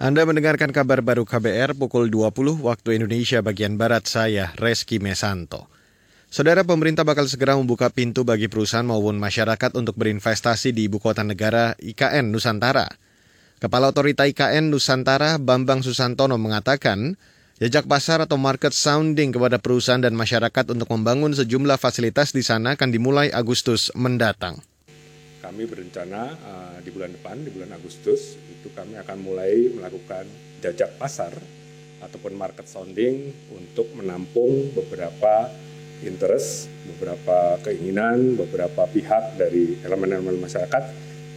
Anda mendengarkan kabar baru KBR pukul 20 waktu Indonesia bagian Barat saya, Reski Mesanto. Saudara pemerintah bakal segera membuka pintu bagi perusahaan maupun masyarakat untuk berinvestasi di ibu kota negara IKN Nusantara. Kepala Otorita IKN Nusantara Bambang Susantono mengatakan, jejak pasar atau market sounding kepada perusahaan dan masyarakat untuk membangun sejumlah fasilitas di sana akan dimulai Agustus mendatang kami berencana uh, di bulan depan, di bulan Agustus, itu kami akan mulai melakukan jajak pasar ataupun market sounding untuk menampung beberapa interest, beberapa keinginan, beberapa pihak dari elemen-elemen masyarakat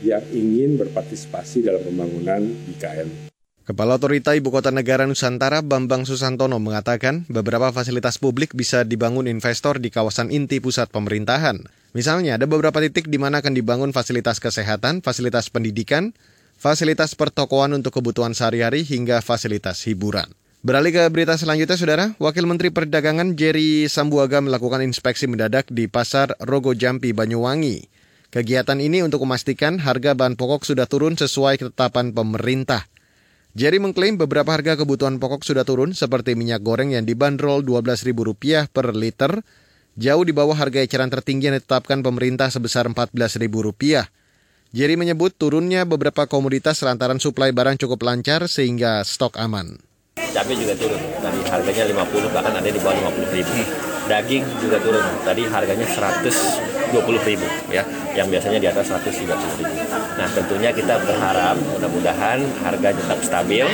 yang ingin berpartisipasi dalam pembangunan IKN. Kepala Otorita Ibu Kota Negara Nusantara Bambang Susantono mengatakan beberapa fasilitas publik bisa dibangun investor di kawasan inti pusat pemerintahan. Misalnya ada beberapa titik di mana akan dibangun fasilitas kesehatan, fasilitas pendidikan, fasilitas pertokoan untuk kebutuhan sehari-hari hingga fasilitas hiburan. Beralih ke berita selanjutnya, Saudara. Wakil Menteri Perdagangan Jerry Sambuaga melakukan inspeksi mendadak di Pasar Rogo Jampi, Banyuwangi. Kegiatan ini untuk memastikan harga bahan pokok sudah turun sesuai ketetapan pemerintah. Jerry mengklaim beberapa harga kebutuhan pokok sudah turun seperti minyak goreng yang dibanderol Rp12.000 per liter, jauh di bawah harga eceran tertinggi yang ditetapkan pemerintah sebesar Rp14.000. Jerry menyebut turunnya beberapa komoditas lantaran suplai barang cukup lancar sehingga stok aman. Cabai juga turun, tadi harganya 50 bahkan ada di bawah 50 ribu. Daging juga turun, tadi harganya 120 ribu ya, yang biasanya di atas 130 ribu. Nah tentunya kita berharap mudah-mudahan harga tetap stabil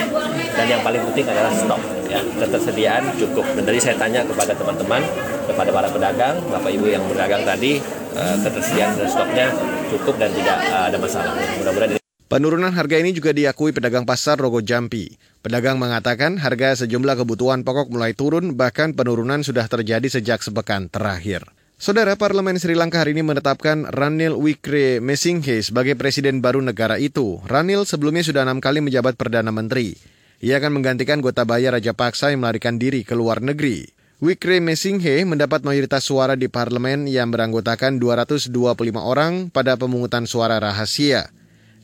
dan yang paling penting adalah stok ya ketersediaan cukup. Dan tadi saya tanya kepada teman-teman, kepada para pedagang, bapak ibu yang berdagang tadi eh, ketersediaan stoknya cukup dan tidak eh, ada masalah. Mudah-mudahan Penurunan harga ini juga diakui pedagang pasar Rogo Jampi. Pedagang mengatakan harga sejumlah kebutuhan pokok mulai turun, bahkan penurunan sudah terjadi sejak sepekan terakhir. Saudara Parlemen Sri Lanka hari ini menetapkan Ranil Wickremesinghe sebagai presiden baru negara itu. Ranil sebelumnya sudah enam kali menjabat Perdana Menteri. Ia akan menggantikan Gotabaya Raja Paksa yang melarikan diri ke luar negeri. Wickremesinghe mendapat mayoritas suara di parlemen yang beranggotakan 225 orang pada pemungutan suara rahasia.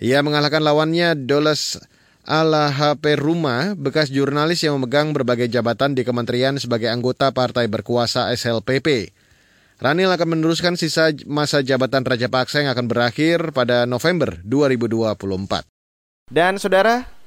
Ia mengalahkan lawannya Doles Ala HP Ruma, bekas jurnalis yang memegang berbagai jabatan di kementerian sebagai anggota partai berkuasa SLPP. Ranil akan meneruskan sisa masa jabatan Raja Paksa yang akan berakhir pada November 2024. Dan saudara,